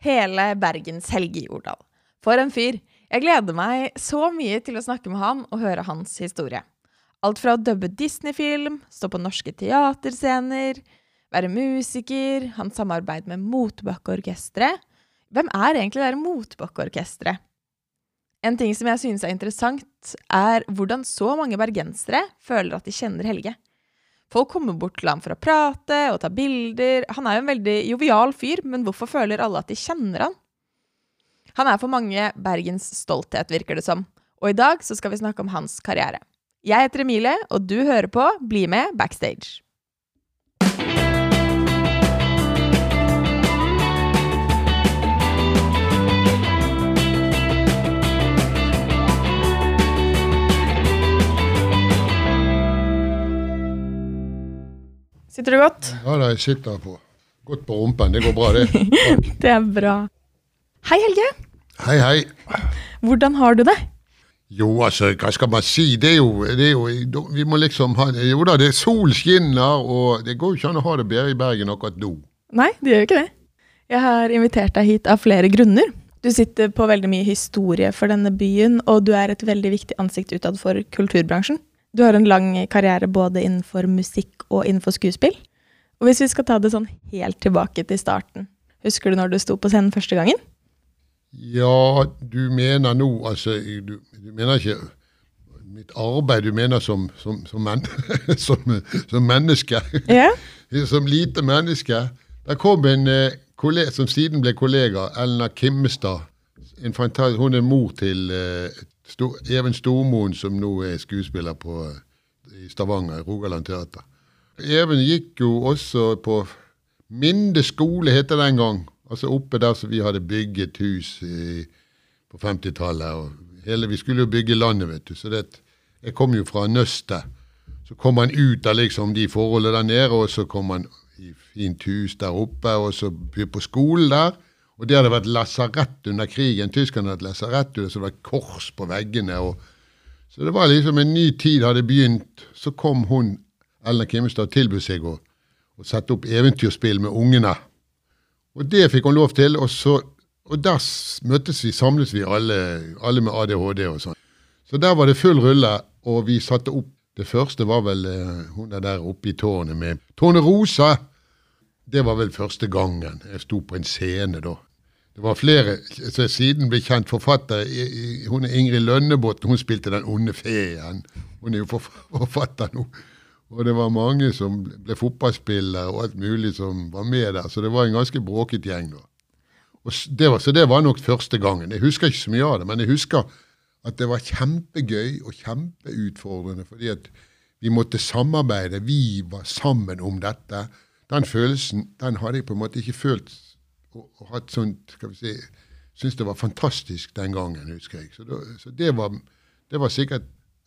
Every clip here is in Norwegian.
Hele Bergens Helge Jordal. For en fyr! Jeg gleder meg så mye til å snakke med han og høre hans historie. Alt fra å dubbe Disney-film, stå på norske teaterscener, være musiker, hans samarbeid med Motbakkeorkesteret. Hvem er egentlig det Motbakkeorkesteret? En ting som jeg synes er interessant, er hvordan så mange bergensere føler at de kjenner Helge. Folk kommer bort til ham for å prate og ta bilder. Han er jo en veldig jovial fyr, men hvorfor føler alle at de kjenner han? Han er for mange Bergens stolthet, virker det som. Og i dag så skal vi snakke om hans karriere. Jeg heter Emilie, og du hører på Bli med backstage. Sitter du godt? Ja da, jeg sitter på. Godt på rumpen. Det går bra, det. Det er bra. Hei, Helge. Hei, hei. Hvordan har du det? Jo, altså, hva skal man si? Det er jo, det er jo Vi må liksom ha Jo da, det er sol skinner, og det går jo ikke an å ha det bedre i Bergen akkurat nå. Nei, det gjør jo ikke det. Jeg har invitert deg hit av flere grunner. Du sitter på veldig mye historie for denne byen, og du er et veldig viktig ansikt utad for kulturbransjen. Du har en lang karriere både innenfor musikk og innenfor skuespill. Og hvis vi skal ta det sånn helt tilbake til starten, husker du når du sto på scenen første gangen? Ja, du mener nå Altså, du, du mener ikke mitt arbeid, du mener som, som, som, men, som, som menneske. Ja. som lite menneske. Der kom en eh, kollega, som siden ble kollega, Elna Kimmestad. En fantastisk, hun er mor til uh, Sto, Even Stormoen, som nå er skuespiller på, i Stavanger, Rogaland Teater. Even gikk jo også på Minde skole, het det den gang. Altså oppe der som vi hadde bygget hus i, på 50-tallet. Vi skulle jo bygge landet, vet du. Så det, jeg kom jo fra nøstet. Så kom han ut av liksom de forholdene der nede, og så kom han i fint hus der oppe, og så på skolen der. Og det hadde vært lasarett under krigen. Tyskerne hadde lasarett, så det var kors på veggene. Og, så det var liksom en ny tid hadde begynt. Så kom hun, Ellen Kimmestad, og tilbød seg å, sette opp eventyrspill med ungene. Og det fikk hun lov til. Og, så, og der møttes vi, samles vi alle, alle med ADHD og sånn. Så der var det full rulle, og vi satte opp Det første var vel uh, hun er der oppe i tårnet med tårnet Rosa. Det var vel første gangen jeg sto på en scene da. Det var flere som siden ble kjent forfatter. Hun er Ingrid Lønnebotn. Hun spilte Den onde feen. Hun er jo forfatter nå. Og det var mange som ble fotballspillere og alt mulig som var med der. Så det var en ganske bråket gjeng. da. Det var, så det var nok første gangen. Jeg husker ikke så mye av det, men jeg husker at det var kjempegøy og kjempeutfordrende. Fordi at vi måtte samarbeide. Vi var sammen om dette. Den følelsen den hadde jeg på en måte ikke følt og, og hatt sånt skal vi si, Syntes det var fantastisk den gangen, husker jeg. Så, da, så det, var, det, var, sikkert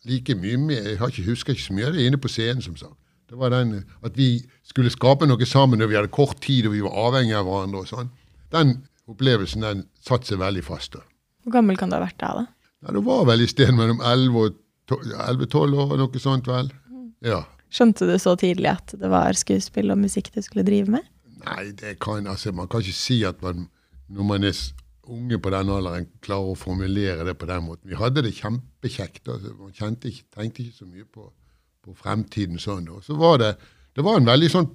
like mye med Jeg har ikke, husker ikke så mye av det inne på scenen, som sagt. Det var den at vi skulle skape noe sammen når vi hadde kort tid og vi var avhengige av hverandre. og sånn. Den opplevelsen den satte seg veldig fast. da. Hvor gammel kan du ha vært da? da? Ja, Det var vel i sted mellom 11 og 11-12 år, noe sånt vel. Mm. Ja. Skjønte du så tidlig at det var skuespill og musikk du skulle drive med? Nei, det kan, altså, man kan ikke si at man, når man er unge på den alderen, klarer å formulere det på den måten. Vi hadde det kjempekjekt. Altså, man ikke, tenkte ikke så mye på, på fremtiden sånn. Og så var det, det var en veldig sånn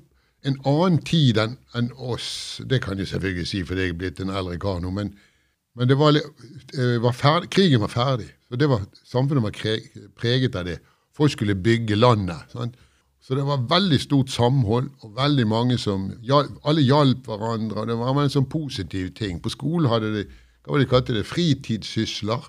en annen tid enn en oss. Det kan jeg selvfølgelig si, for jeg er blitt en eldre kar nå. Men, men var, eh, var ferdig, krigen var ferdig. så det var, Samfunnet var preget av det. Folk skulle bygge landet. Sant? Så det var veldig stort samhold, og veldig mange som Alle hjalp hverandre. og Det var en sånn positiv ting. På skolen hadde de hva var det de kalte det, fritidssysler.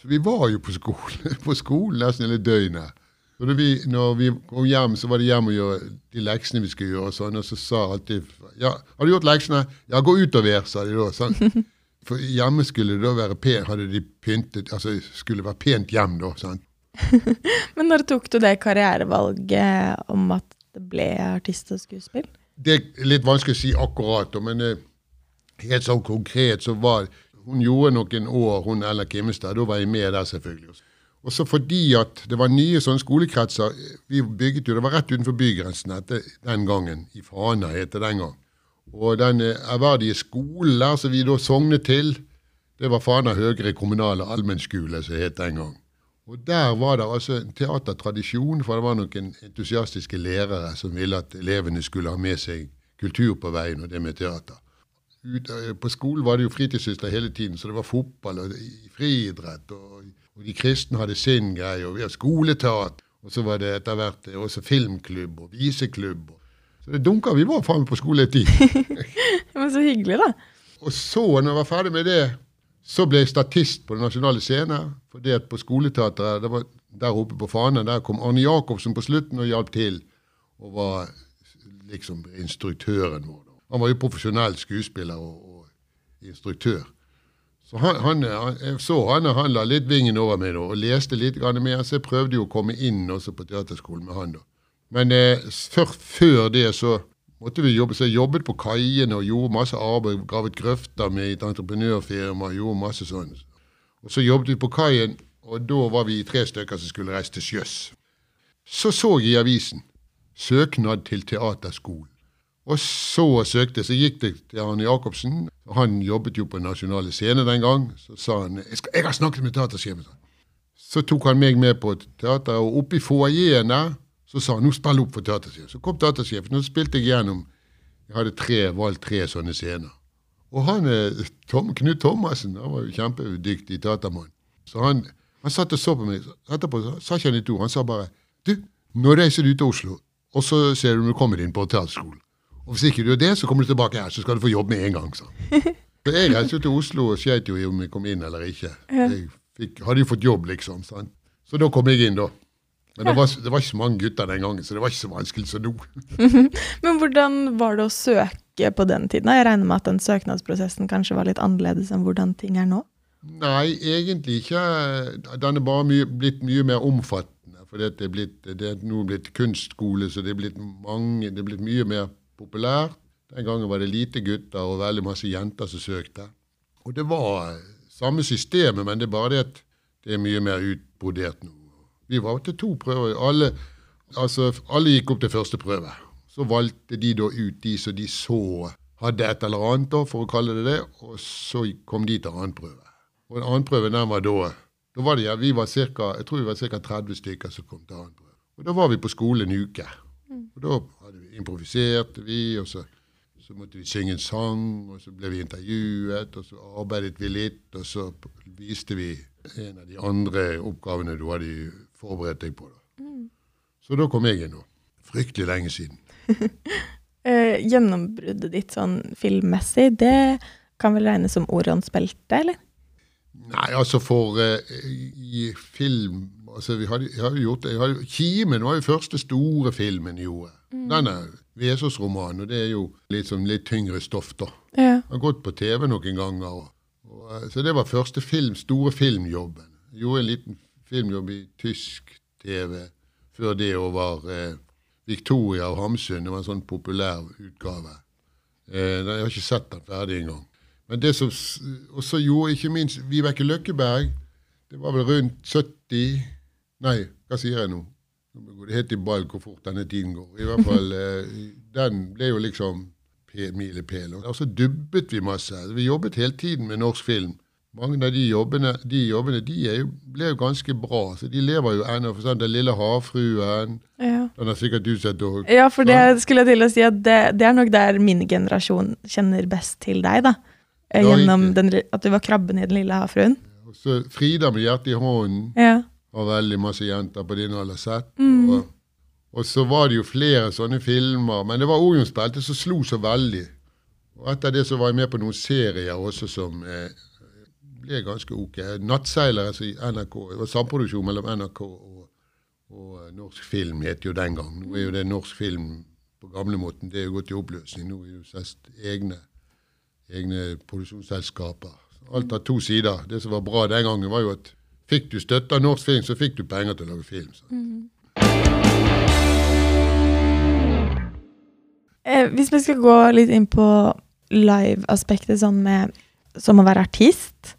Så vi var jo på skolen, på skolen nesten hele døgnet. Så vi, når vi kom hjem, så var det hjem og gjøre de leksene vi skulle gjøre. Og sånn, og så sa alltid ja, 'Har du gjort leksene?' 'Ja, gå utover', sa de da. Sånn. For hjemme skulle det da være pent, hadde de pyntet, altså skulle det være pent hjem da. sant? Men når tok du det karrierevalget om at det ble artist og skuespill? Det er litt vanskelig å si akkurat, men eh, helt sånn konkret så var Hun gjorde noen år, hun Ella Kimmestad. Da var jeg med der, selvfølgelig. Og så fordi at det var nye sånne skolekretser Vi bygget jo, Det var rett utenfor bygrensen etter den gangen. I Fana het det den gang. Og den eh, ærverdige skolen der som vi da sognet til, det var Fana Høgre kommunale allmennskole, som het den gang. Og der var det altså en teatertradisjon, for det var noen entusiastiske lærere som ville at elevene skulle ha med seg kultur på veien, og det med teater. Ut, eh, på skolen var det jo fritidssyster hele tiden, så det var fotball og friidrett. Og, og, de kristne hadde sin greie, og vi hadde skoleteater. Og så var det etter hvert også filmklubb og viseklubb. Så det dunka vi var faen på skoletid. var så hyggelig, da. Og så, når jeg var ferdig med det, så ble jeg statist på Den nasjonale scene. fordi at på skoleteatret det var der oppe på fanen, der kom Arne Jacobsen på slutten og hjalp til. Og var liksom instruktøren vår. Han var jo profesjonell skuespiller og, og instruktør. Så han, han, jeg så han, han la litt vingen over meg da, og leste litt mer, så jeg prøvde jo å komme inn også på teaterskolen med han. da. Men eh, før, før, det så måtte vi jobbe, så jeg jobbet på kaiene og gjorde masse arbeid. Gravet grøfter med et entreprenørfirma. gjorde masse sånn. Og Så jobbet vi på kaien, og da var vi tre stykker som skulle reise til sjøs. Så så jeg i avisen søknad til teaterskolen. Og så søkte så gikk det til Arne Jacobsen. Han jobbet jo på Nasjonale Scene den gang. Så sa han jeg, skal, jeg har snakket med teatersjefen. Så tok han meg med på teater, og oppe i foajeen der så sa han nå spill opp for teatersjefen. Så kom teatersjefen, og så spilte jeg gjennom. Jeg hadde tre, valgt tre sånne scener. Og han, Tom, Knut Thomassen han var jo kjempedyktig teatermann. Så han, han satt og så på meg. Etterpå sa ikke han et ord. Han sa bare Du, nå reiser du til Oslo, og så ser du når du kommer inn på teaterskolen. Og hvis ikke du gjør det, så kommer du tilbake her, så skal du få jobb med en gang. Så, så jeg reiste til Oslo og skjøt jo om jeg kom inn eller ikke. Jeg fikk, hadde jo fått jobb, liksom. Sant? Så da kom jeg inn, da. Men det var, det var, ikke så mange gutter den gangen, så det var ikke så vanskelig som nå. Men hvordan var det å søke på den tiden? Jeg regner med at den søknadsprosessen kanskje var litt annerledes enn hvordan ting er nå? Nei, egentlig ikke. Den er bare mye, blitt mye mer omfattende. For det er, blitt, det er nå blitt kunstskole, så det er blitt, mange, det er blitt mye mer populært. Den gangen var det lite gutter og veldig masse jenter som søkte. Og det var samme systemet, men det er bare det at det er mye mer utbrodert nå. Vi var til to prøver. Alle, altså, alle gikk opp til første prøve. Så valgte de da ut de som de så hadde et eller annet, da, for å kalle det det, og så kom de til annen prøve. Og en annen prøve den var da da var det, ja, vi var cirka, Jeg tror vi var ca. 30 stykker som kom til annen prøve. Og da var vi på skolen en uke. Mm. Og da hadde vi improviserte vi, og så, så, måtte vi synge en sang, og så ble vi intervjuet, og så arbeidet vi litt, og så viste vi en av de andre oppgavene du hadde forberedt deg på. det. Mm. Så da kom jeg inn nå. Fryktelig lenge siden. eh, gjennombruddet ditt sånn filmmessig, det kan vel regnes som Orions belte, eller? Nei, altså for eh, i film altså vi hadde, jeg hadde gjort det, hadde, Kimen var jo første store filmen jeg gjorde. Mm. Denne Vesaas-romanen, og det er jo litt, sånn, litt tyngre stoff, da. Ja. Jeg har gått på TV noen ganger. Og, og, så det var første film, store filmjobben. Jeg gjorde en liten filmjobb i tysk TV før det og var eh, Victoria av Hamsun. Det var en sånn populær utgave. Eh, jeg har ikke sett den ferdig engang. Men det som også gjorde ikke minst Vibeke Løkkeberg Det var vel rundt 70 Nei, hva sier jeg nå? Det heter i ball hvor fort denne tiden går. I hvert fall, eh, Den ble jo liksom milepæl. Og så dubbet vi masse. Vi jobbet hele tiden med norsk film. Mange av de jobbene, de, jobbene, de jo, ble jo ganske bra. så De lever jo ennå. For sånn, Den lille havfruen ja. Den har sikkert du sett òg. Ja, for det skulle jeg til å si at det, det, er nok der min generasjon kjenner best til deg. da. Ja, Gjennom den, at du var krabben i Den lille havfruen. Ja, så Frida med hjertet i hånden ja. har veldig masse jenter på din alder sett. Mm. Og, og, så var det jo flere sånne filmer. Men det var Orionsbeltet som slo så veldig. Og etter det så var jeg med på noen serier også som eh, ble ganske ok. 'Nattseilere' altså NRK. Det var samproduksjon mellom NRK og, og, eh, norsk film, het jo den gang. Nå er jo det norsk film på gamlemåten. Det er jo gått i oppløsning. Nå er det jo egne, egne produksjonsselskaper. Alt har to sider. Det som var bra den gangen, var jo at fikk du støtte av norsk film, så fikk du penger til å lage film. Mm. Eh, hvis vi skal gå litt inn på live-aspektet sånn med som å være artist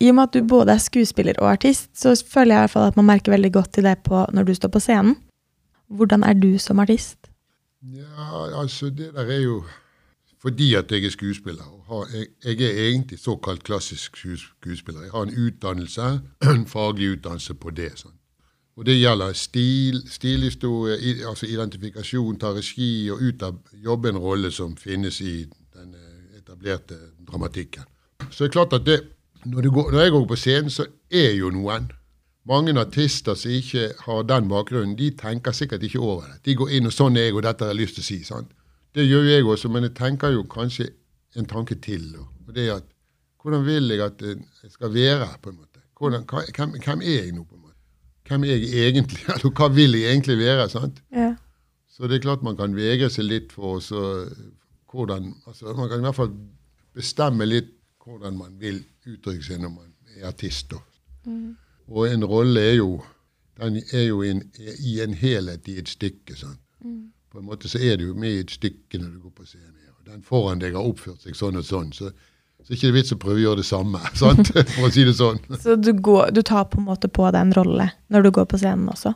i og med at du både er skuespiller og artist, så føler jeg i hvert fall at man merker veldig godt til det på, når du står på scenen. Hvordan er du som artist? Ja, altså det der er jo fordi at jeg er skuespiller. og jeg, er egentlig såkalt klassisk skuespiller. Jeg har en utdannelse, en faglig utdannelse på det. Sånn. Og det gjelder stil, stilhistorie, altså identifikasjon, ta regi og ut av jobbe en rolle som finnes i den eh, etablerte dramatikken. Så det er klart at det, når, går, når jeg går på scenen, så er jo noen mange artister som ikke har den bakgrunnen, de tenker sikkert ikke over det. De går inn og 'sånn er jeg, og dette har jeg lyst til å si'. sant? Det gjør jeg også, men jeg tenker jo kanskje en tanke til. Og det er at hvordan vil jeg at eh, jeg skal være, på en måte? Hvordan, hvem, hvem er jeg nå, på en måte? Hvem er jeg egentlig? Eller hva vil jeg egentlig være? sant? Ja. Så det er klart man kan vegre seg litt for så, hvordan altså Man kan i hvert fall bestemme litt hvordan man vil uttrykke seg når man er artist. Mm. Og en rolle er jo den er jo en, i en helhet i et stykke. sant? På en måte så er du jo med i et stykke når du går på scenen. Og den foran deg har oppført seg sånn og sånn, så, så er ikke det vits å prøve å gjøre det samme. sant? For å si det sånn. Så du, går, du tar på en måte på deg en rolle når du går på scenen også?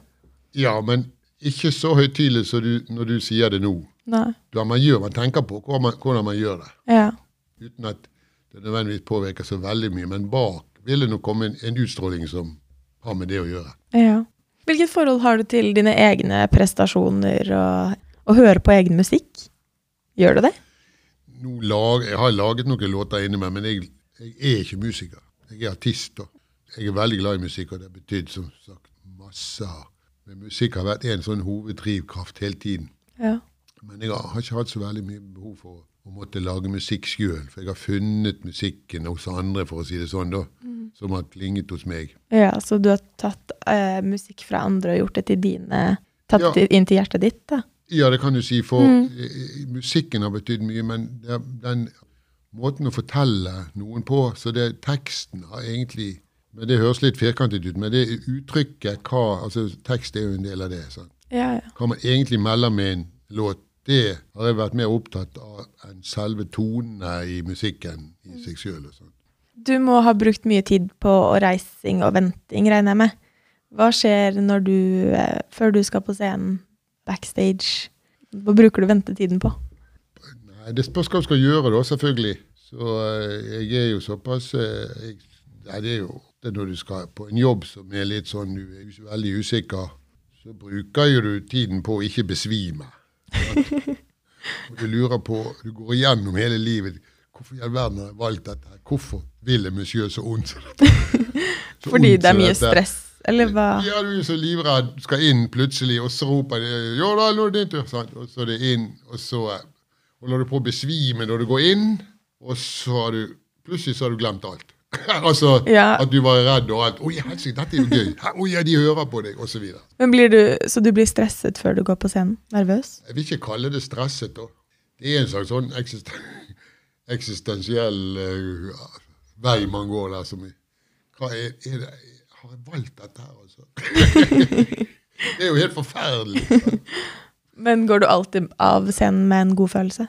Ja, men ikke så høytidelig som når du sier det nå. Nei. Da man gjør, man tenker på hvordan man, hvordan man gjør det. Ja. uten at det nødvendigvis påvirker så veldig mye. Men bak vil det nok komme en, en utstråling som har med det å gjøre. ja. Hvilket forhold har du til dine egne prestasjoner og å høre på egen musikk? Gjør du det? Nå lag, jeg har laget noen låter inni meg, men jeg, jeg er ikke musiker. Jeg er artist. Og jeg er veldig glad i musikk, og det har betydd som sagt masse. Men musikk har vært en sånn hoveddrivkraft hele tiden. Ja. Men jeg har har ikke hatt så veldig mye behov for å måtte lage musikk sjøl. For jeg har funnet musikken hos andre, for å si det sånn, da, som har klinget hos meg. ja så du har tatt eh, musikk fra andre og gjort det til dine Tatt Ja. det inn til hjertet ditt, da? Ja, det kan du si, for mm. musikken har betydd mye, men det den måten å fortelle noen på, så det teksten har egentlig men Det høres litt firkantet ut, men det uttrykket hva, altså Tekst er jo en del av det. sant? Ja, ja. Hva man egentlig melder med en låt, det har jeg vært mer opptatt av enn selve tonene i musikken i seg sjøl. Du må ha brukt mye tid på reising og venting, regner jeg med. Hva skjer når du, eh, før du skal på scenen, backstage? Hva bruker du ventetiden på? Nei, Det spørs hva du skal gjøre, da, selvfølgelig. Så eh, jeg er jo såpass eh, jeg, Nei, det er jo det når du skal på en jobb som er litt sånn du er veldig usikker, så bruker jo du tiden på å ikke besvime. Og du lurer på Du går igjennom hele livet. Hvorfor i all verden har jeg valgt dette? Hvorfor vil jeg monsieur så ondt? Så Fordi ondt det er mye dette. stress, eller hva? Ja, du er så livredd. Skal inn plutselig, og så roper de 'Ja da, nå er det din tur'. Og så er det inn, og så holder du på å besvime når du går inn, og så har du plutselig så har du glemt alt. altså Ja. at du var redd og alt. 'Oi, helsike, dette er jo gøy'. 'Oi, ja, de hører på deg', osv. Men blir du, så du blir stresset før du går på scenen? Nervøs? Jeg vil ikke kalle det stresset. da. Det er en slags sånn eksisten eksistensiell uh, vei man går der. som Hva er, er det Har jeg valgt dette her, altså? det er jo helt forferdelig. Men går du alltid av scenen med en god følelse?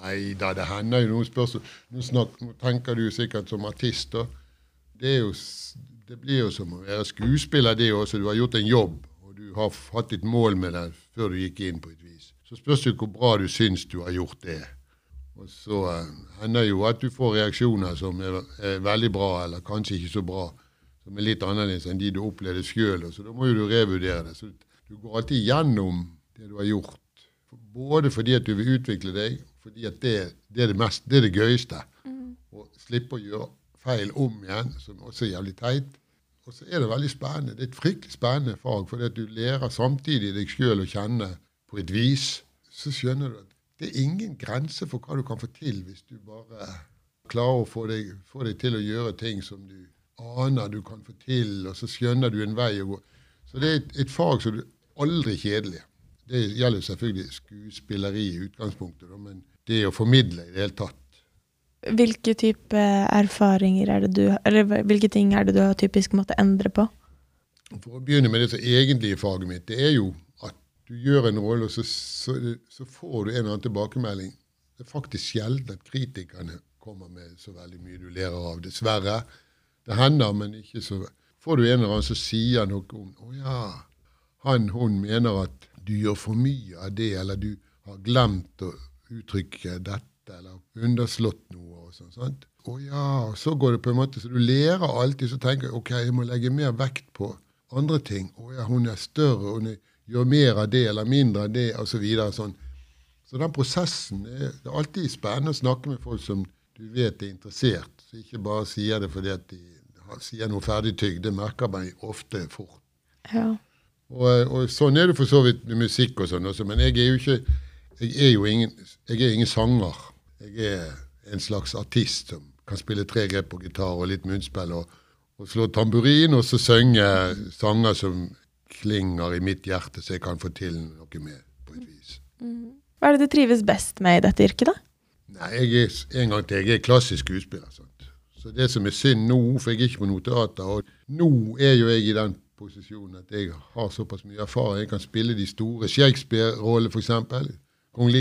Nei da, det hender jo noen spørsmål. Nå, snak, nå tenker du sikkert som artist, da. Det, jo, det blir jo som å være skuespiller, det også. Du har gjort en jobb, og du har hatt et mål med det før du gikk inn på et vis. Så spørs det hvor bra du syns du har gjort det. Og så eh, hender jo at du får reaksjoner som er, er veldig bra, eller kanskje ikke så bra. Som er litt annerledes enn de du opplevde sjøl. Så da må jo du revurdere det. Så du går alltid gjennom det du har gjort. Både fordi at du vil utvikle deg, fordi at det, det, er, det, mest, det er det gøyeste. Å slippe å gjøre feil om igjen, som også er jævlig teit. Og så er det veldig spennende. Det er et fryktelig spennende fag, fordi at du lærer samtidig deg sjøl å kjenne på et vis. Så skjønner du at det er ingen grense for hva du kan få til hvis du bare klarer å få deg, få deg til å gjøre ting som du aner du kan få til, og så skjønner du en vei å gå. Så det er et, et fag som du aldri er kjedelig. Det gjelder selvfølgelig skuespilleri i utgangspunktet, men det å formidle i det hele tatt. Hvilke type erfaringer er det du Eller hvilke ting er det du har typisk måttet endre på? For å begynne med det som egentlig er faget mitt, det er jo at du gjør en rolle, og så, så, så får du en eller annen tilbakemelding. Det er faktisk sjelden at kritikerne kommer med så veldig mye du lærer av. Dessverre. Det hender, men ikke så Får du en eller annen som sier noe om Å ja, han, hun mener at du gjør for mye av det, eller du har glemt å uttrykke dette, eller underslått noe. og sånn, sant? Å ja, og så går det på en måte, så du lærer alltid, så tenker ok, jeg må legge mer vekt på andre ting. Å ja, hun er større, hun gjør mer av det eller mindre av det, osv. Så, videre, sånn. så den prosessen er, Det er alltid spennende å snakke med folk som du vet er interessert, så ikke bare sier det fordi at de sier noe ferdigtygd. Det merker man ofte fort. Ja. Og, og, sånn er det for så vidt med musikk og sånn også, men jeg er jo ikke jeg er jo ingen, jeg er ingen sanger. Jeg er en slags artist som kan spille tre grep på gitar og litt munnspill og, og slå tamburin, og så synge sanger som klinger i mitt hjerte, så jeg kan få til noe med på et vis. Mm. Hva er det du trives best med i dette yrket, da? Nei, jeg er, en gang til, jeg er klassisk skuespiller. Sant? Så det som er synd nå, for jeg er ikke på noe teater, og nå er jo jeg i den posisjonen at jeg har såpass mye erfaring. Jeg kan spille de store Shakespeare-rollene, f.eks. Kong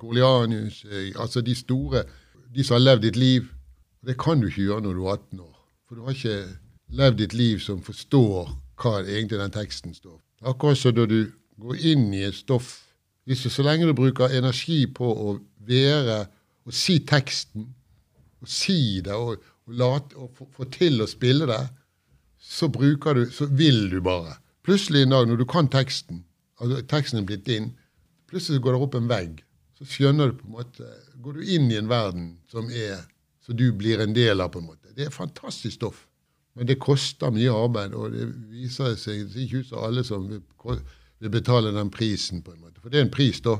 Corleanius eh, Altså de store, de som har levd ditt liv. Det kan du ikke gjøre når du er 18 år. For du har ikke levd ditt liv som forstår hva egentlig den teksten står. Akkurat som da du går inn i et stoff hvis du, Så lenge du bruker energi på å være og si teksten, og si det og, og, late, og få, få til å spille det, så bruker du, så vil du bare. Plutselig en dag når du kan teksten, altså teksten er blitt inn, plutselig går det opp en vegg. Så skjønner du på en måte, går du inn i en verden som er, så du blir en del av. på en måte. Det er fantastisk stoff. Men det koster mye arbeid, og det viser seg det ikke ut som alle som vil, betale den prisen. på en måte. For det er en pris, da.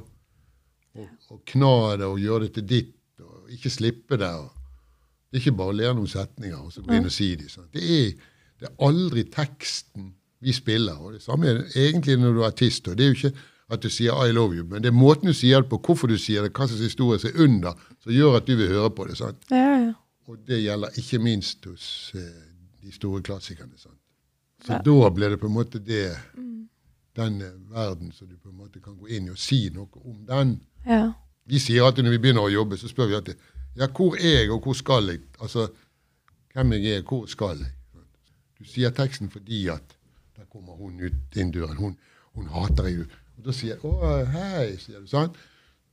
Å, å kna det og gjøre det til ditt, og ikke slippe det. Og, det er ikke bare å lære noen setninger og så gå inn og si dem. Sånn. Det, er, det er aldri teksten vi spiller. og Det samme er egentlig når du er artist. og det er jo ikke at du sier 'I love you', men det er måten du sier det på, hvorfor du sier det, hva slags historie som er under, som gjør at du vil høre på det. sant? Ja, ja. Og det gjelder ikke minst hos eh, de store klassikerne. sant? Så ja. da blir det på en måte det mm. den uh, verden som du på en måte kan gå inn i og si noe om den. Ja. Vi sier alltid når vi begynner å jobbe, så spør vi alltid ja, hvor er jeg, og hvor skal jeg? Altså, hvem jeg er, hvor skal jeg? Du sier teksten fordi at der kommer hun ut inn døren. Hun, hun hater deg. Og da sier jeg 'Å, hei', sier du. sånn.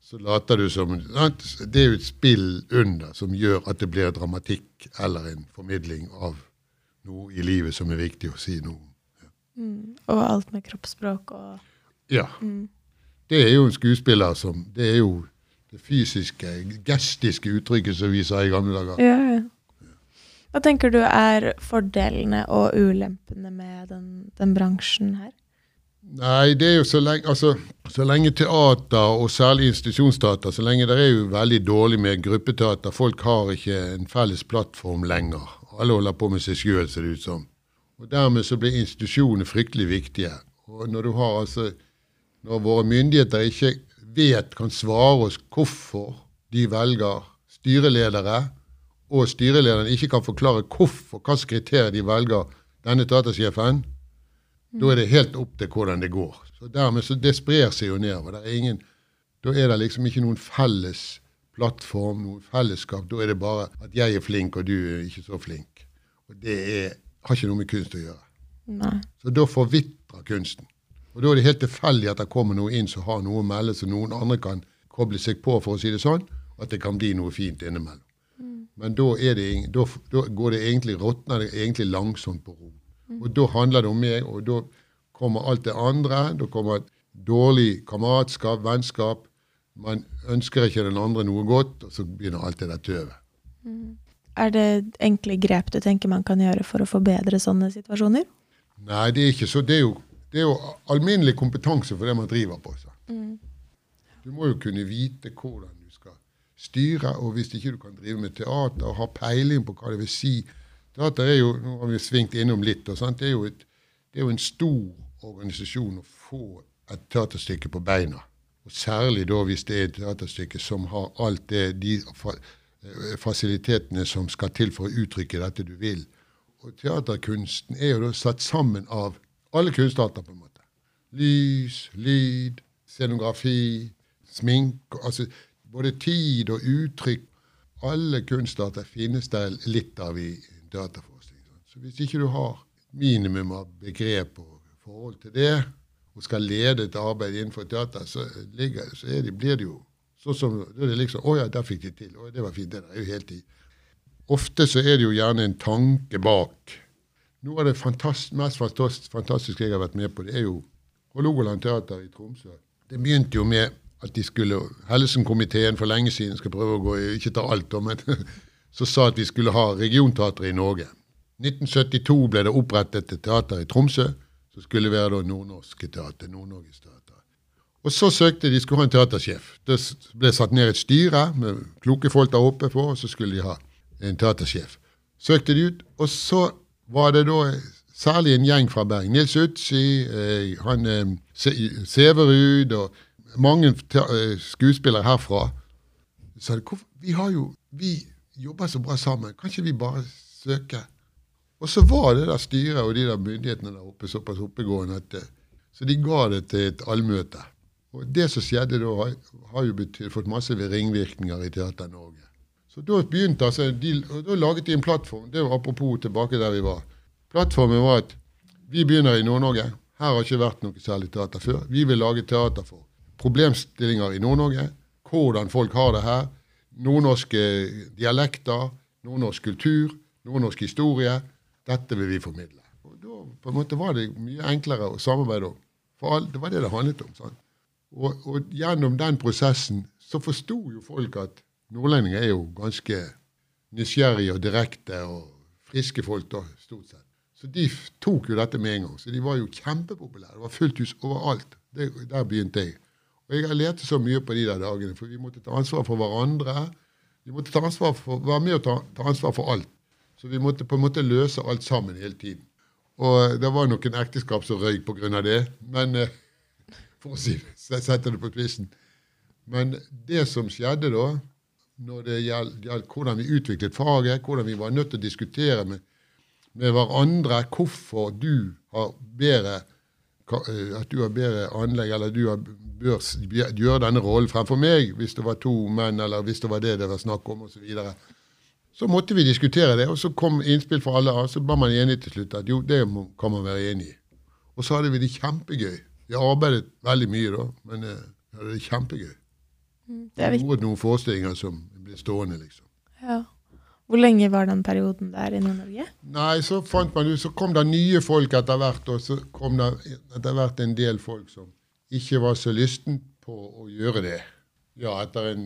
Så later du som sant? Det er jo et spill under som gjør at det blir dramatikk eller en formidling av noe i livet som er viktig å si noe om. Ja. Mm. Og alt med kroppsspråk og Ja. Mm. Det er jo en skuespiller som Det er jo det fysiske, gestiske uttrykket som vi sa i gamle dager. Ja, ja. Hva tenker du er fordelene og ulempene med den, den bransjen her? Nei, det er jo så lenge, altså, så lenge teater, og særlig institusjonsteater, så lenge det er jo veldig dårlig med gruppeteater. Folk har ikke en felles plattform lenger. Alle holder på med seg sjøl, ser det ut som. Og Dermed så blir institusjonene fryktelig viktige. Og når du har altså Når våre myndigheter ikke vet, kan svare oss hvorfor de velger styreledere, og styrelederen ikke kan forklare hvorfor, hvilke kriterier de velger denne teatersjefen, da er det helt opp til hvordan det går. Så dermed så Det sprer seg jo nedover. Er ingen, da er det liksom ikke noen felles plattform, noen fellesskap. Da er det bare at jeg er flink, og du er ikke så flink. Og det er, har ikke noe med kunst å gjøre. Nei. Så da forvitrer kunsten. Og da er det helt tilfeldig at det kommer noe inn som har noe å melde, så noen andre kan koble seg på, for å si det sånn, at det kan bli noe fint innimellom. Mm. Men da, det, da, da, går det egentlig, råtner det egentlig langsomt på ro. Og da handler det om meg, og da kommer alt det andre. Da kommer et dårlig kameratskap, vennskap. Man ønsker ikke den andre noe godt, og så begynner alt det der tøvet. Mm. Er det enkle grep du tenker man kan gjøre for å forbedre sånne situasjoner? Nei, det er ikke så. Det er jo, det er jo alminnelig kompetanse for det man driver på. Mm. Du må jo kunne vite hvordan styre, og hvis ikke du kan drive med teater og ha peiling på hva det vil si Teater er jo nå har vi svingt innom litt, det er, et, det, er jo en stor organisasjon å få et teaterstykke på beina. Og Særlig da hvis det er et teaterstykke som har alt det, de eh, fasilitetene som skal til for å uttrykke dette du vil. Og teaterkunsten er jo da satt sammen av alle kunstarter, på en måte. Lys, lyd, scenografi, sminke altså Både tid og uttrykk. Alle kunstarter finnes det litt av i dataforskning. Så hvis ikke du har minimum av begrep og forhold til det, og skal lede et arbeid innenfor data, så, ligger, så det, blir det jo sånn som, det er liksom, Å ja, der fikk de til. Å, det var fint. Det er jo helt i. Ofte så er det jo gjerne en tanke bak. Noe av det fantast, mest fantast, fantastiske jeg har vært med på, det er jo Hålogaland Teater i Tromsø. Det begynte jo med at de skulle, Helsenkomiteen for lenge siden skal prøve å gå ikke ta alt, men så sa at vi skulle ha regionteater i Norge. 1972 ble det opprettet et teater i Tromsø, som skulle være da Nordnorske teater. Nord-Norges teater. Og så søkte de skulle ha en teatersjef. Det ble satt ned et styre med kloke folk der oppe på, og så skulle de ha en teatersjef. Søkte de ut, og så var det da særlig en gjeng fra Bergen. Nils Utsi, eh, han eh, Severud og mange eh, skuespillere herfra. sa vi har jo, vi jobber så bra sammen, kan ikke vi bare søke? Og så var det der styret og de der myndighetene der oppe såpass oppegående at eh, så de ga det til et allmøte. Og det som skjedde da, har, har jo betyr, fått masse ringvirkninger i Teater Norge. Så da begynte altså, de, og da laget de en plattform. Det var apropos tilbake der vi var. Plattformen var at vi begynner i Nord-Norge. Her har ikke vært noe særlig teater før. Vi vil lage teater for problemstillinger i Nord-Norge. Hvordan folk har det her. Nordnorske dialekter, nordnorsk kultur, nordnorsk historie. Dette vil vi formidle. Og Da på en måte var det mye enklere å samarbeide om. For det var det det handlet om. sant? Og, og, gjennom den prosessen så forsto jo folk at nordlendinger er jo ganske nysgjerrige og direkte og friske folk, da, stort sett. Så de tok jo dette med en gang. Så de var jo kjempepopulære. Det var fullt hus overalt. Det, der begynte jeg. Og jeg lærte så mye på de der dagene, for vi måtte ta ansvar for hverandre. Vi måtte ta ansvar for, være med og ta, ta ansvar for alt. Så vi måtte på en måte løse alt sammen hele tiden. Og det var noen ekteskap som røyk pga. det. Men eh, for å si det, sette det på spissen. Men det som skjedde da, når det gjaldt hvordan vi utviklet faget, hvordan vi var nødt til å diskutere med med hverandre hvorfor du har bedre eh, at du har bedre anlegg, eller du har, bør gjøre denne rollen fremfor meg, hvis det var to menn, eller hvis det var det det var snakk om, osv. Så, videre. så måtte vi diskutere det, og så kom innspill fra alle, og så ble man enig til slutt at jo, det kan man være enig i. Og så hadde vi det kjempegøy. Vi arbeidet veldig mye da, men uh, vi hadde det kjempegøy. Mm, det er viktig. Noen forestillinger som ble stående, liksom. Ja. Hvor lenge var den perioden der i Nord-Norge? Nei, Så fant man ut, så kom det nye folk etter hvert. Og så kom det etter hvert en del folk som ikke var så lysten på å gjøre det. Ja, etter en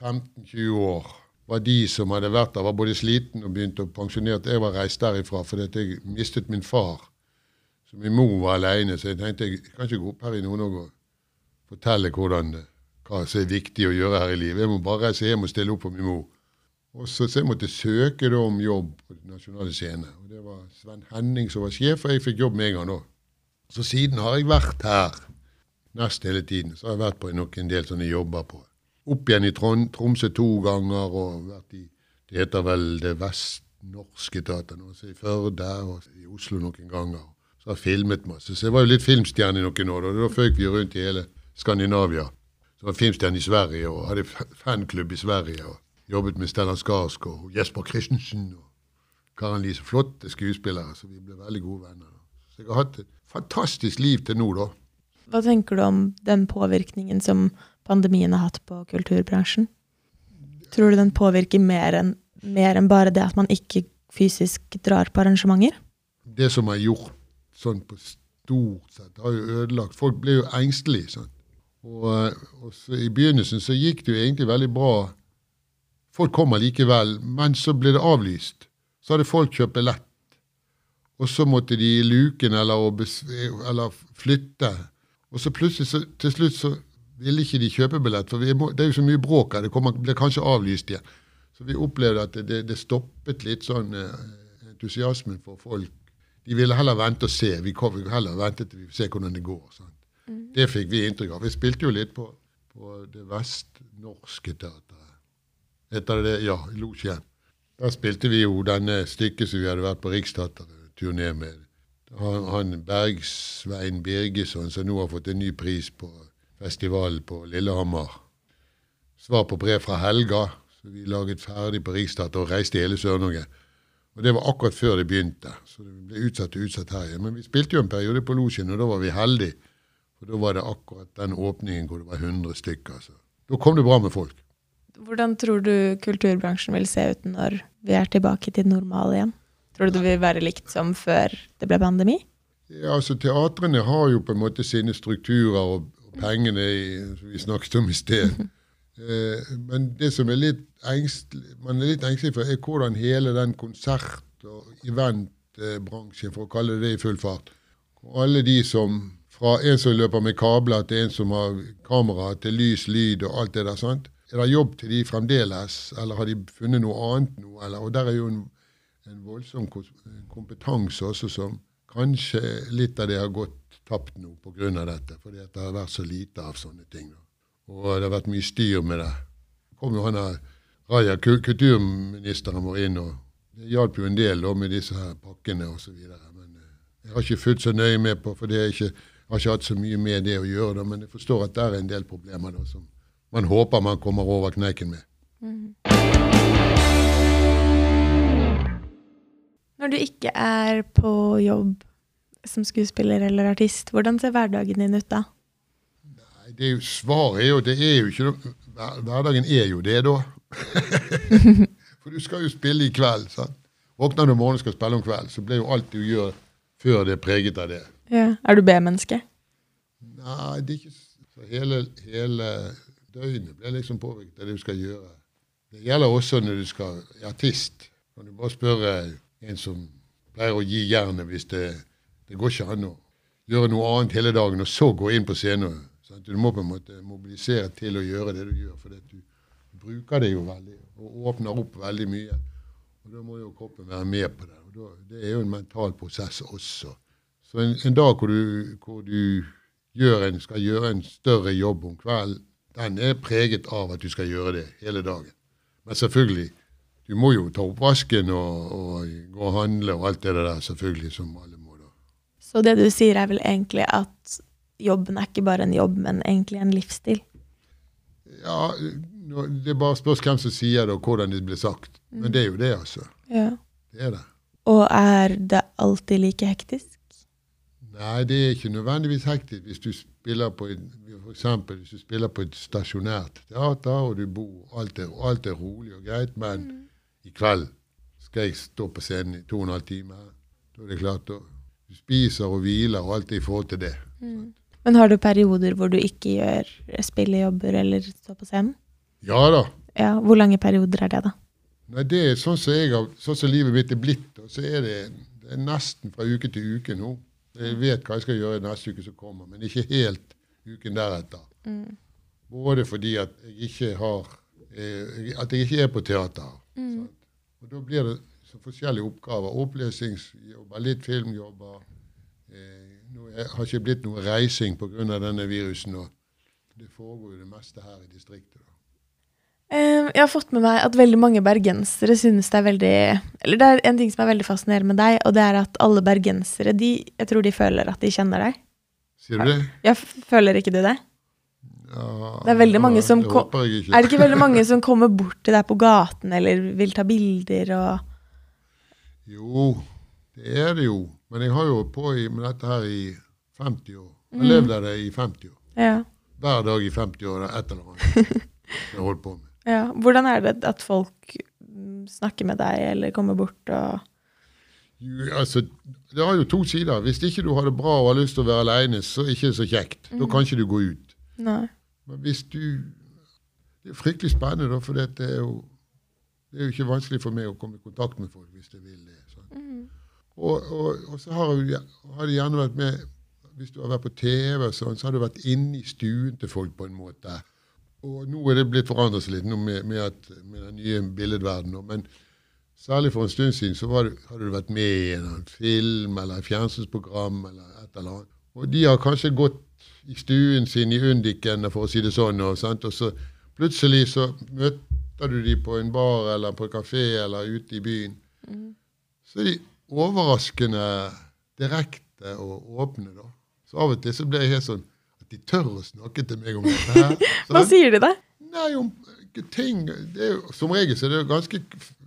15-20 år var de som hadde vært der, var både sliten og begynte å pensjonere. Jeg var reist derifra fordi jeg mistet min far. Så min mor var aleine, så jeg tenkte jeg kan ikke gå opp her i Nord-Norge og fortelle hvordan hva som er viktig å gjøre her i livet. Jeg må bare reise hjem og stille opp for min mor. Og så, så jeg måtte søke da, om jobb på den nasjonale scene. Og Det var Sven Henning som var sjef, og jeg fikk jobb med en gang da. Så siden har jeg vært her nesten hele tiden. Så har jeg vært på nok en del sånne jobber på. Opp igjen i Trond, Tromsø to ganger, og vært i Det heter vel Det Vestnorske Teater nå. Så i Førde og i Oslo noen ganger. Så har jeg filmet masse. Så jeg var jo litt filmstjerne i noen år. Og da føk vi rundt i hele Skandinavia. Så var jeg filmstjerne i Sverige og hadde fanklubb i Sverige. og jobbet med Stellan Skarsgård og Jesper Christensen og Karen Lise. Flotte skuespillere, så vi ble veldig gode venner. Så jeg har hatt et fantastisk liv til nå, da. Hva tenker du om den påvirkningen som pandemien har hatt på kulturbransjen? Tror du den påvirker mer enn en bare det at man ikke fysisk drar på arrangementer? Det som er gjort sånn på stort sett, har jo ødelagt Folk ble jo engstelige. Sånn. Og, og I begynnelsen så gikk det jo egentlig veldig bra Folk kommer likevel, men så ble det avlyst. Så hadde folk kjøpt billett. Og så måtte de i luken eller, eller, flytte. Og så plutselig, så, til slutt, så ville ikke de kjøpe billett, for må, det er jo så mye bråk her. Det kommer, blir kanskje avlyst igjen. Så vi opplevde at det, det stoppet litt sånn eh, entusiasmen for folk. De ville heller vente og se. Vi kom heller vente til vi ser hvordan det går. Sånn. Mm. Det fikk vi inntrykk av. Vi spilte jo litt på, på det vestnorske teatret heter det. det? Ja, i Losjen. Da spilte vi jo denne stykket som vi hadde vært på Riksteatret-turné med. Han, han Bergsvein Birgesson, som nå har fått en ny pris på festivalen på Lillehammer. Svar på brev fra Helga, som vi laget ferdig på Riksteatret og reiste i hele Sør-Norge. Og Det var akkurat før det begynte, så det ble utsatt og utsatt her igjen. Men vi spilte jo en periode på Losjen, og da var vi heldige. For da var det akkurat den åpningen hvor det var 100 stykker. Så Da kom det bra med folk. Hvordan tror du kulturbransjen vil se ut når vi er tilbake til normal igjen? Tror du det vil være likt som før det ble pandemi? Ja, altså Teatrene har jo på en måte sine strukturer og, og pengene i, vi snakket om i sted. Eh, men det som er litt engstelig, man er litt engstelig for, er hvordan hele den konsert- og eventbransjen, for å kalle det det i full fart Alle de som Fra en som løper med kabler, til en som har kamera, til lys, lyd og alt det der. sant? Er det jobb til de fremdeles, eller har de funnet noe annet nå? Eller, og der er jo en, en voldsom kompetanse også som kanskje litt av det har gått tapt nå pga. dette. Fordi det har vært så lite av sånne ting. Da. Og det har vært mye styr med det. kom jo han her, Raja, kulturministeren vår, inn, og det hjalp jo en del da, med disse her pakkene osv. Men eh, jeg har ikke fulgt så nøye med på, for er ikke, jeg har ikke hatt så mye med det å gjøre. Da, men jeg forstår at det er en del problemer da, som man håper man kommer over kneiken med. Mm. Når du ikke er på jobb som skuespiller eller artist, hvordan ser hverdagen din ut da? Nei, det er jo, Svaret er jo det er jo ikke Hverdagen er jo det, da. For du skal jo spille i kveld. sant? Våkner du om morgenen og skal spille om kveld, så blir jo alt du gjør før det er preget av det. Ja. Er du B-menneske? Nei, det er ikke så hele, hele døgnet blir liksom påvirket av det du skal gjøre. Det gjelder også når du skal artist. Når du bare spørre en som pleier å gi jernet hvis det, det går ikke an å gjøre noe annet hele dagen og så gå inn på scenen. Sant? Du må på en måte mobilisere til å gjøre det du gjør, for du bruker det jo veldig og åpner opp veldig mye. Og Da må jo kroppen være med på det. og da, Det er jo en mental prosess også. Så en, en dag hvor du, hvor du gjør en, skal gjøre en større jobb om kvelden, den er preget av at du skal gjøre det hele dagen. Men selvfølgelig, du må jo ta oppvasken og, og gå og handle og alt det der, selvfølgelig, som alle må da. Så det du sier er vel egentlig at jobben er ikke bare en jobb, men egentlig en livsstil? Ja, det er bare spørs hvem som sier det, og hvordan det blir sagt. Men det er jo det, altså. Ja. Det er det. Og er det alltid like hektisk? Nei, det er ikke nødvendigvis hektisk hvis du spiller på et, for eksempel, hvis du spiller på et stasjonært teater, og du bor alt er, alt er rolig og greit, men mm. I kveld skal jeg stå på scenen i to og en halv time. Da er det klart å du spiser og hviler og alt det i forhold til det. Mm. Men har du perioder hvor du ikke gjør spillejobber eller står på scenen? Ja da. Ja, Hvor lange perioder er det, da? Nei, det er Sånn som, jeg, sånn som livet mitt er blitt, så er det, det er nesten fra uke til uke nå. Jeg vet hva jeg skal gjøre neste uke som kommer, men ikke helt uken deretter. Mm. Både fordi at jeg ikke har eh, at jeg ikke er på teater. Mm. Og Da blir det så forskjellige oppgaver. Opplesningsjobber, litt filmjobber. Eh, nå har ikke blitt noe reising pga. denne virusen. og Det foregår jo det meste her i distriktet. da. Jeg har fått med meg at veldig mange bergensere synes det er veldig Eller det er en ting som er veldig fascinerende med deg, og det er at alle bergensere de, Jeg tror de føler at de kjenner deg. Sier du det? Jeg føler ikke du det? Ja, det er veldig mange som ikke. Er det ikke veldig mange som kommer bort til deg på gaten eller vil ta bilder og Jo, det er det jo. Men jeg har jo på med dette her i 50 år. Jeg levde mm. levd av det i 50 år. Ja. Hver dag i 50 år. Et eller annet jeg holdt på med. Ja. Hvordan er det at folk snakker med deg eller kommer bort og jo, altså, Det har jo to sider. Hvis ikke du har det bra og har lyst til å være aleine, så er det ikke så kjekt. Mm. Da kan ikke du gå ut. Nei. Men hvis du Det er fryktelig spennende, da, for det er, jo, det er jo ikke vanskelig for meg å komme i kontakt med folk hvis jeg vil det. Mm. Og, og, og, så har, jeg, har jeg gjerne vært med Hvis du har vært på TV, sånn, så har du vært inne i stuen til folk på en måte. Og nå er det blitt forandret litt med, med, at, med, den nye billedverdenen. Men særlig for en stund siden så det, hadde du vært med i en film eller et fjernsynsprogram eller et eller annet. Og de har kanskje gått i stuen sin i Undiken, for å si det sånn, og, og så plutselig så møter du dem på en bar eller på en kafé eller ute i byen. Mm. Så er de overraskende direkte og åpne, da. Så av og til så blir jeg helt sånn at de tør å snakke til meg om dette. her. Hva sier de da? Nei, om ting jo, Som regel så er det jo ganske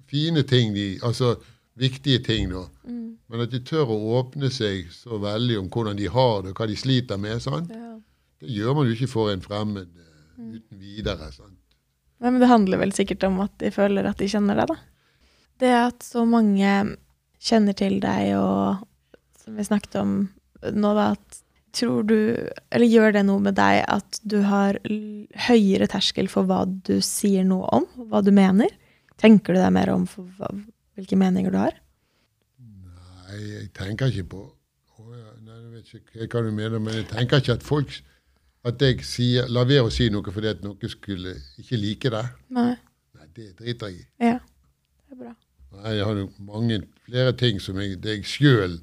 fine ting, de, altså viktige ting. da. Mm. Men at de tør å åpne seg så veldig om hvordan de har det, hva de sliter med, sånn, ja. det gjør man jo ikke for en fremmed mm. uten videre. sant? Nei, men det handler vel sikkert om at de føler at de kjenner deg, da. Det at så mange kjenner til deg, og som vi snakket om nå, da, at tror du Eller gjør det noe med deg at du har høyere terskel for hva du sier noe om, hva du mener? Tenker du deg mer om for hva, hvilke meninger du har? Nei, jeg tenker ikke på oh, ja, nei, jeg vet ikke hva du mener, men jeg tenker ikke at folk At jeg sier, lar være å si noe fordi at noen skulle ikke like det. Nei. Nei, det driter jeg i. Ja. Det er bra. Nei, Jeg har mange flere ting som jeg, det jeg sjøl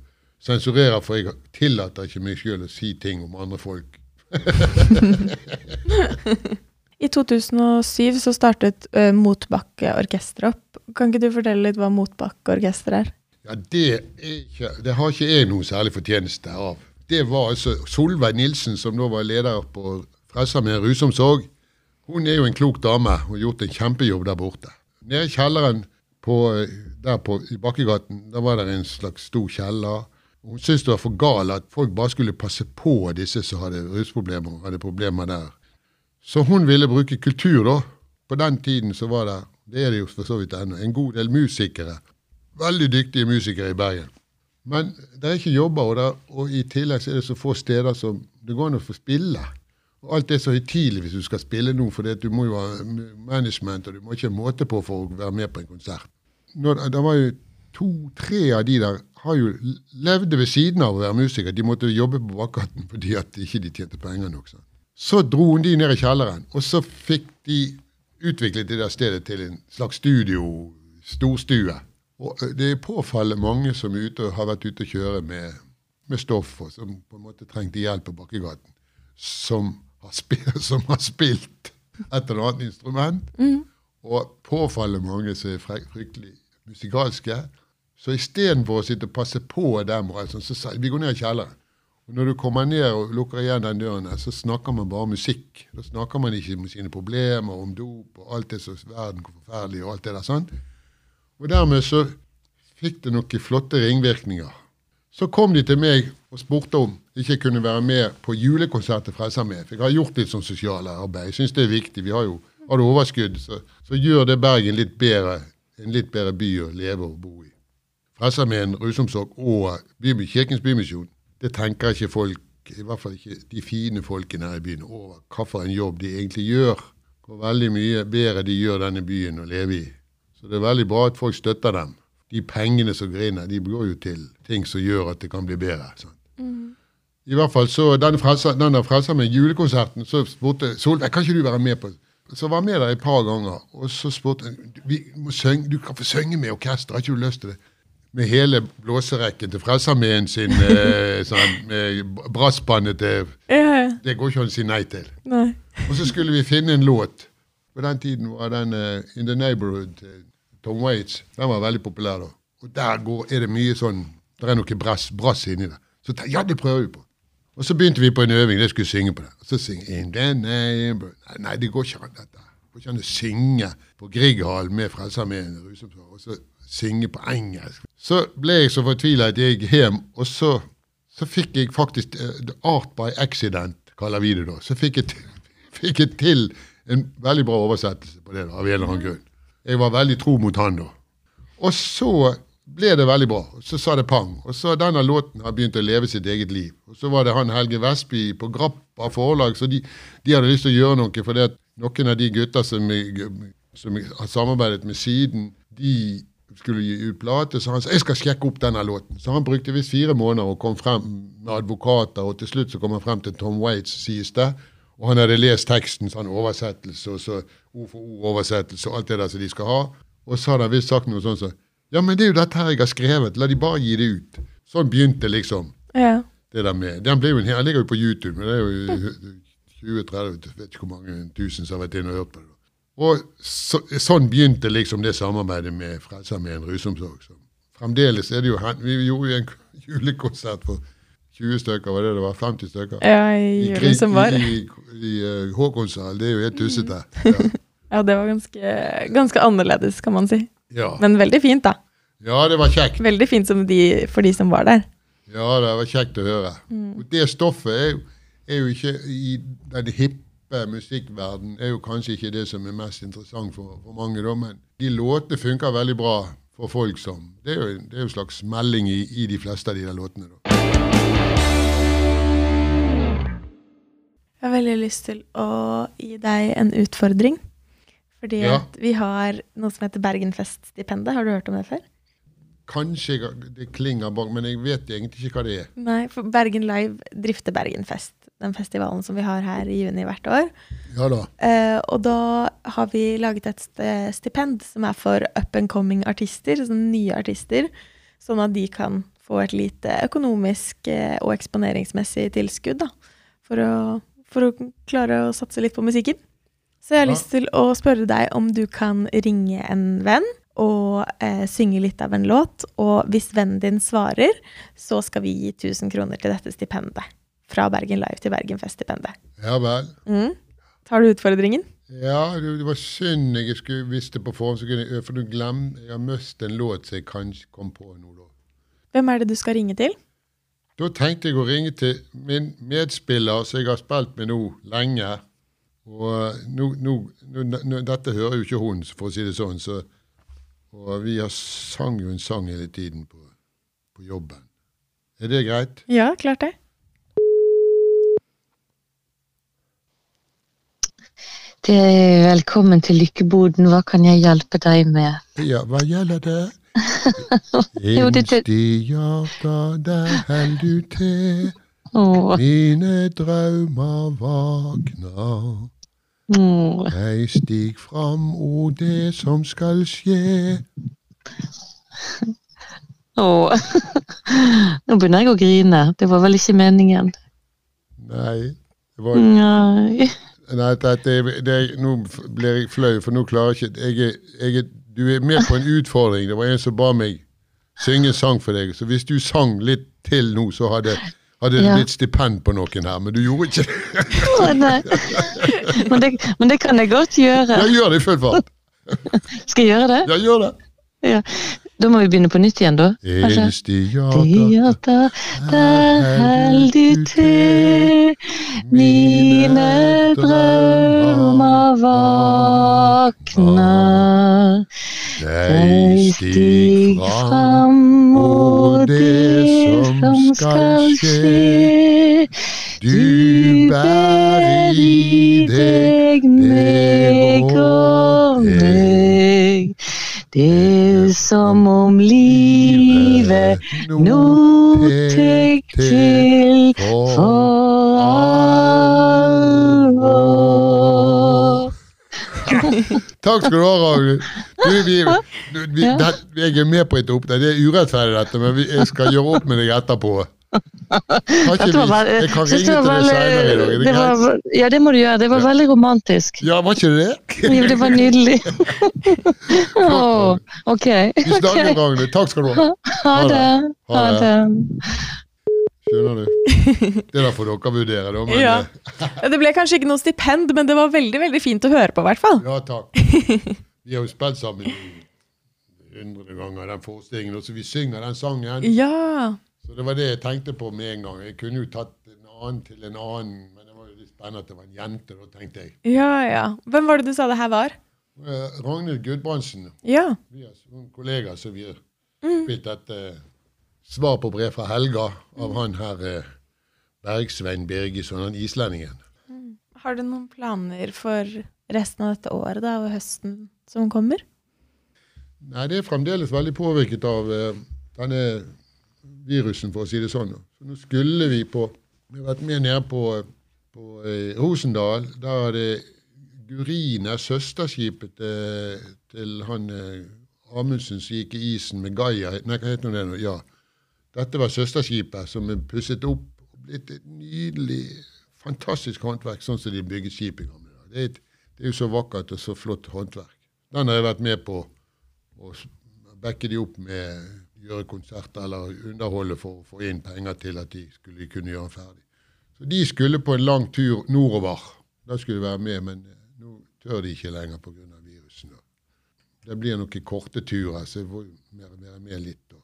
sensurerer, for jeg tillater ikke meg sjøl å si ting om andre folk. I 2007 så startet uh, Motbakke Orkester opp. Kan ikke du fortelle litt hva Motbakke Orkester er? Ja, det, er ikke, det har ikke jeg noe særlig fortjeneste av. Det var altså Solveig Nilsen, som da var leder på Frelsesarmeen rusomsorg. Hun er jo en klok dame og har gjort en kjempejobb der borte. Nede i kjelleren på, der på, i Bakkegaten der var det en slags stor kjeller. Hun syntes det var for galt at folk bare skulle passe på disse som hadde rusproblemer og hadde problemer der. Så hun ville bruke kultur, da. På den tiden så var det, det er det jo for så vidt ennå, en god del musikere. Veldig dyktige musikere i Bergen. Men det er ikke jobber, og, der, og i tillegg så er det så få steder som det går an å få spille. Og alt er så høytidelig hvis du skal spille nå, for du må jo ha management, og du må ikke ha måte på for å være med på en konsert. Når, det var jo to-tre av de der har jo levde ved siden av å være musiker. De måtte jobbe på Bakgaten fordi at ikke de tjente penger nok. sant? Så dro hun de ned i kjelleren, og så fikk de utviklet det der stedet til en slags studio, storstue. Og det er påfallende mange som ute, har vært ute og kjøre med, med stoff, og som på en måte trengte hjelp på Bakkegaten, som har, spilt, som har spilt et eller annet instrument. Og påfallende mange som er fryktelig musikalske. Så istedenfor å sitte og passe på dem, så sa vi går ned i kjelleren. Når du kommer ned og lukker igjen den døren, så snakker man bare musikk. Da snakker man ikke om sine problemer, om dop og alt det som verden hvor forferdelig og alt det der. sånn. Og dermed så fikk det noen flotte ringvirkninger. Så kom de til meg og spurte om ikke jeg kunne være med på julekonsert til Frelsesarmeen. For jeg har gjort litt sånn sosiale arbeid. Jeg syns det er viktig. Vi har jo har du overskudd, så, så gjør det Bergen litt bedre, en litt bedre by å leve og bo i. Frelsesarmeen, rusomsorg og Kirkens Bymisjon, det tenker ikke folk, i hvert fall ikke de fine folkene her i byen, over en jobb de egentlig gjør. Hvor veldig mye bedre de gjør denne byen å leve i. Så det er veldig bra at folk støtter dem. De pengene som går inn her, de går jo til ting som gjør at det kan bli bedre. Sant? I hvert fall så, denne frelsa med julekonserten, så spurte Solveig kan ikke du være med på Så var jeg med der et par ganger, og så spurte synge, du kan få synge med orkester, har ikke du lyst til det? Med hele blåserekken til Frelsesarmeen sin eh, sånn, med brassbandet til Ja. Det går ikke an å si nei til. Nei. Og så skulle vi finne en låt. På den tiden var den eh, In The Neighborhood til Tom Waits. Den var veldig populær da. Og der går, er det mye sånn Det er noe brass, brass inni der. Så ja, det prøver vi på. Og så begynte vi på en øving. Jeg skulle synge på det. Og så synge In The Neighborhood Nei, nei, det går ikke an dette. Det går ikke an å synge på Grieghallen med Frelsesarmeen og så synge på engelsk. Så ble jeg så fortvila at jeg gikk hjem, og så, så fikk jeg faktisk uh, Art by accident, kaller vi det da. Så fikk jeg, fikk jeg til en veldig bra oversettelse på det, da, av en eller annen grunn. Jeg var veldig tro mot han da. Og så ble det veldig bra. Og så sa det pang. Og så denne låten har begynt å leve sitt eget liv. Og så var det han Helge Vestby på Grappa forlag, så de, de hadde lyst til å gjøre noe. For noen av de gutter som, jeg, som jeg har samarbeidet med siden, de skulle gi ut plate, så han sa jeg skal sjekke opp denne låten. Så han brukte visst fire måneder og kom frem med advokater, og til slutt så kom han frem til Tom Waits, sies det. Og han hadde lest teksten, sånn oversettelse, og så ord for ord-oversettelse, og alt det der som de skal ha. Og så hadde han visst sagt noe sånn som Ja, men det er jo dette her jeg har skrevet, la de bare gi det ut. Sånn begynte liksom Ja. det der med Den ble jo en, ligger jo på YouTube, men det er jo 20-30, vet ikke hvor mange tusen som har vært inne og hørt på det. Og så, sånn begynte liksom det samarbeidet med Frelsesarmeen rusomsorg. Så fremdeles er det jo Vi gjorde jo en julekonsert for 20 stykker, var det det var? 50 stykker? ja, i I, julen som var. i, i, i eh, Håkonshall. Det er jo helt tussete. Ja. Ja, det var ganske, ganske annerledes, kan man si. Ja. Men veldig fint, da. ja, det var kjekt. Veldig fint som de, for de som var der. Ja, det var kjekt å høre. Og det stoffet er jo, er jo ikke i den hippe rappe musikkverden er jo kanskje ikke det som er mest interessant for, for mange, da, men de låtene funker veldig bra for folk som Det er jo, det er jo en slags melding i, i de fleste av de der låtene. da. Jeg har veldig lyst til å gi deg en utfordring. Fordi Ja. vi har noe som heter Bergenfest-stipendet. Har du hørt om det før? Kanskje det klinger bak, men jeg vet egentlig ikke hva det er. Nei, for Bergen Live drifter Bergenfest. Den festivalen som vi har her i juni hvert år. Ja da. Eh, og da har vi laget et stipend som er for up and coming artister, sånn nye artister. Sånn at de kan få et lite økonomisk eh, og eksponeringsmessig tilskudd da, for, å, for å klare å satse litt på musikken. Så jeg har Ja. lyst til å spørre deg om du kan ringe en venn og eh, synge litt av en låt. Og hvis vennen din svarer, så skal vi gi 1000 kroner til dette stipendet. Fra Bergen Live til Bergenfest-stipendet. Ja vel. Mm. Tar du utfordringen? Ja, det var synd jeg skulle visst det på forhånd, så kunne jeg, for du glem, jeg har mistet en låt som jeg kanskje kom på nå. da. Hvem er det du skal ringe til? Da tenkte jeg å ringe til min medspiller som jeg har spilt med nå lenge. Og nå, nå, nå, nå, Dette hører jo ikke hun, for å si det sånn. Så, og vi har sang jo en sang hele tiden på, på jobben. Er det greit? Ja, klart det. Det er velkommen til Lykkeboden. Hva kan jeg hjelpe deg med? Ja, hva gjelder det? Innst i hjertet, der held du til. Mine drømmer våkner. Jeg stig fram, o det som skal skje. åh. Nå begynner jeg å grine. Det var vel ikke meningen. Nei, det var, Nei. Nei dette, det, nå blir jeg flau, for nå klarer jeg ikke jeg, jeg, Du er med på en utfordring. Det var en som ba meg synge en sang for deg. Så hvis du sang litt til nå, så hadde, hadde Ja. blitt stipend på noen her. Men du gjorde ikke det. Nei. Men, det, men det kan jeg godt gjøre. Ja, gjør det i full fart. Skal jeg gjøre det? Ja, gjør det. Ja. Da må vi begynne på nytt igjen, da. Eneste da, der held du til. Mine drømmer våkner. deg stig fram, og det som skal skje. Nå til for alvor. Takk skal du ha, Ragnhild. Jeg er med på et opp Det er urettferdig, dette, men vi, jeg skal gjøre opp med deg etterpå. Dette var vi, jeg kan til det var deg senere i dag. veldig- det var- Ja, det må du gjøre. Det var veldig romantisk. Ja, var ikke det det? Jo, det var nydelig. oh, ok. Vi snakkes, Ragnhild. Takk skal du ha. Ha det. Ha Ha det. det. Skjønner du? Det der får dere vurdere, da. Men Ja. Ja, Det ble kanskje ikke noe stipend, men det var veldig veldig fint å høre på, i hvert fall. ja, takk. Vi har jo spilt sammen hundre ganger den forestillingen, og så vi synger den sangen. Ja. Så det var det jeg tenkte på med en gang. Jeg kunne jo tatt en annen til en annen, men det var jo litt spennende at det var en jente, da tenkte jeg. Ja, ja. Hvem var det du sa det her var? Eh, Ragnhild Gudbrandsen, Ja. vi er noen kollegaer som vi har spilt et eh, svar på brev fra Helga av han her eh, Bergsvein Birgisson, han islendingen. Har du noen planer for resten av dette året da, og høsten som kommer? Nei, det er fremdeles veldig påvirket av eh, denne virusen, for å si det sånn. Så nå skulle vi på Vi har vært med nede på, på eh, Rosendal. Der er det Gurine, søsterskipet til, til han eh, Amundsen som gikk i isen med Gaia. Nei, hva heter det? nå? Ja. Dette var søsterskipet som er pusset opp og blitt et nydelig, fantastisk håndverk, sånn som de bygget skip i gamle dager. Det, er et- det er jo så vakkert og så flott håndverk. Den har jeg vært med på å backe de opp med gjøre konserter eller underholde for å få inn penger til at de skulle kunne gjøre ferdig. Så de skulle på en lang tur nordover. Da skulle de være med, men eh, nå tør de ikke lenger pga. virusen. Det blir noen korte turer, så jeg får mer og mer med litt. da.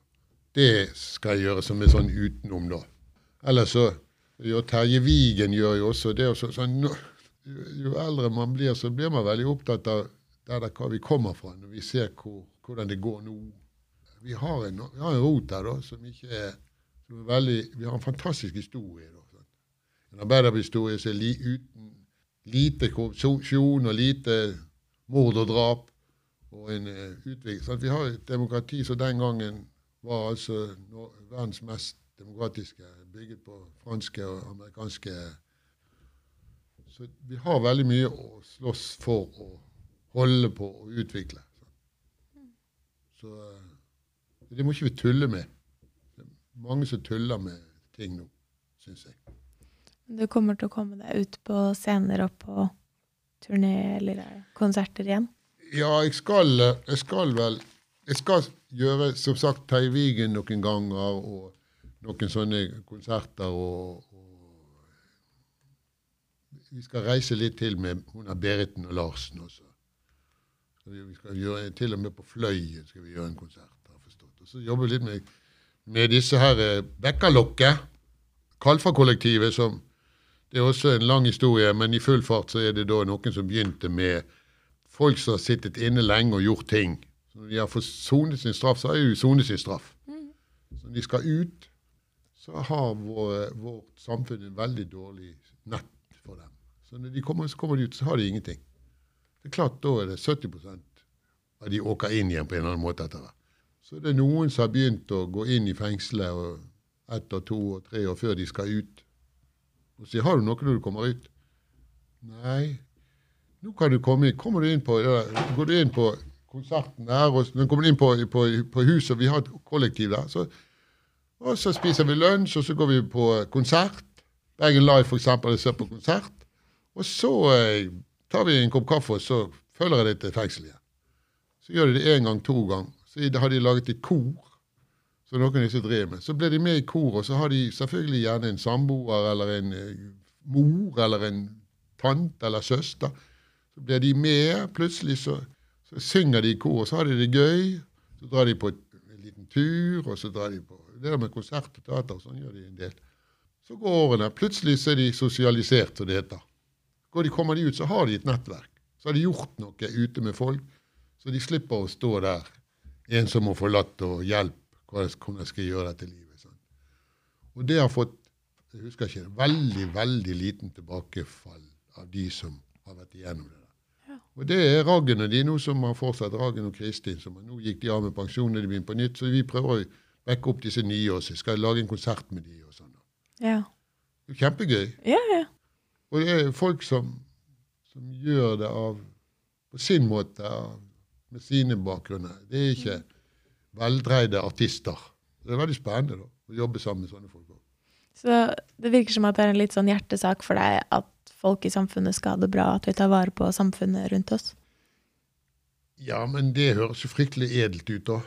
Det skal jeg gjøre som er sånn utenom, da. Eller så gjør Terje Vigen gjør jo også det. Også, sånn, nå- jo, jo eldre man blir, så blir man veldig opptatt av der der hva vi kommer fra, når vi ser hvor, hvordan det går nå. Vi har en, vi har en rot her da, som ikke er, som er veldig Vi har en fantastisk historie. da. En arbeiderhistorie som er li, uten lite korrupsjon og lite mord og drap. Og en uh, utvikling. sant? Vi har et demokrati som den gangen var altså no, verdens mest demokratiske, bygget på franske og amerikanske Så vi har veldig mye å slåss for å holde på og utvikle. Så eh, det må ikke vi tulle med. Det er mange som tuller med ting nå, syns jeg. Du kommer til å komme deg ut på scener og på turné eller konserter igjen? Ja, jeg skal, eh, jeg skal vel Jeg skal gjøre, som sagt, Teivigen noen ganger, og noen sånne konserter, og, og Vi skal reise litt til med hun er Beriten og Larsen også. Vi skal gjøre, Til og med på Fløyen skal vi gjøre en konsert. Så jobber vi litt med, med disse her eh, Bekkalokket, Kalfa-kollektivet, som det er også en lang historie, men i full fart så er det da noen som begynte med folk som har sittet inne lenge og gjort ting. Så når de har fått sonet sin straff, så har de jo sonet sin straff. Så når de skal ut, så har vår, vårt samfunn en veldig dårlig nett for dem. Så når de kommer, så kommer de ut, så har de ingenting. Det er klart, Da er det 70% av de åker inn igjen på en eller annen måte etter hvert. Så det er noen som har begynt å gå inn i fengselet og ett og to og tre år før de skal ut. Og sier 'Har du noe når du kommer ut?' Nei. Nå kan du komme inn. Kommer du inn på, ja, går du inn på konserten der, og du kommer inn på, på, på huset, vi har et kollektiv der, så, og så spiser vi lunsj, og så går vi på konsert. Bergen Live, for eksempel, og ser på konsert. Og så eh, tar vi en kopp kaffe, og så følger jeg det til fengselet igjen. Så gjør de det én gang, to gang. Så har de laget et kor Så noen disse drev med. Så blir de med i kor, og så har de selvfølgelig gjerne en samboer eller en eh, mor eller en tante eller søster. Så blir de med. Plutselig så, så synger de i kor, og så har de det gøy. Så drar de på en liten tur, og så drar de på Det der med konsert og teater, sånn gjør de en del. Så går årene. Plutselig så er de sosialisert, som det heter. Går de, kommer de ut, så har de et nettverk. Så har de gjort noe ute med folk, så de slipper å stå der ensom og forlatt og hjelp skal jeg gjøre dette livet. Sånn. Og det har fått jeg husker ikke, veldig veldig liten tilbakefall av de som har vært igjennom det. der. Ja. Og det er Raggen og de nå som har fortsatt, Raggen og Kristin. som Nå gikk de av med pensjon, og de begynte på nytt, så vi prøver å vekke opp disse nye også. Skal lage en konsert med de og sånn. Ja. Det er kjempegøy. Ja, ja. Og det er folk som, som gjør det av, på sin måte, av, med sine bakgrunner. Det er ikke veldreide artister. Det er veldig spennende da, å jobbe sammen med sånne folk. også. Så det virker som at det er en litt sånn hjertesak for deg at folk i samfunnet skal ha det bra, at vi tar vare på samfunnet rundt oss. Ja, men det høres jo fryktelig edelt ut, da.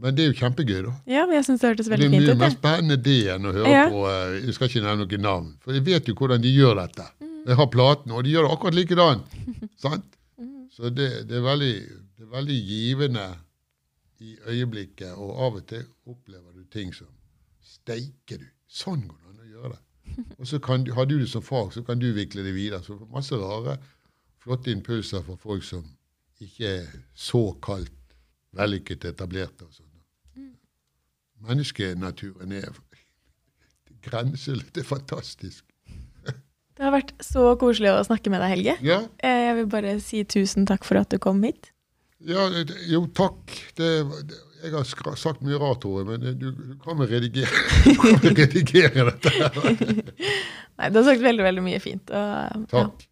Men det er jo kjempegøy, da. Ja, men jeg synes det hørtes Det veldig er fint mye ut. mer det. spennende det enn å høre Ja. på eh, Jeg skal ikke nevne noen navn, for jeg vet jo hvordan de gjør dette. Jeg har platene, og de gjør det akkurat likedan. sant? Så det, det, er veldig, det er veldig givende i øyeblikket, og av og til opplever du ting som Steike, du! Sånn går det an å gjøre det. Og så kan, du- har du det som fag, så kan du vikle det videre. Så masse rare, flotte impulser fra folk som ikke er såkalt vellykket etablerte. og sånn. Menneskenaturen er grenseløs. Det er fantastisk. Det har vært så koselig å snakke med deg, Helge. Ja, Eh, Jeg vil bare si tusen takk for at du kom hit. ja jo, takk. Det, jeg har sagt mye rart, Tore, men du, du kan vel redigere, redigere dette. her. Nei, du har sagt veldig, veldig mye fint. Og, Takk.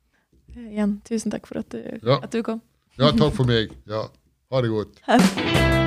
Ja, igjen, tusen takk for at du, Ja. at du kom. Ja, takk for meg. Ja, Ha det godt. Ha det.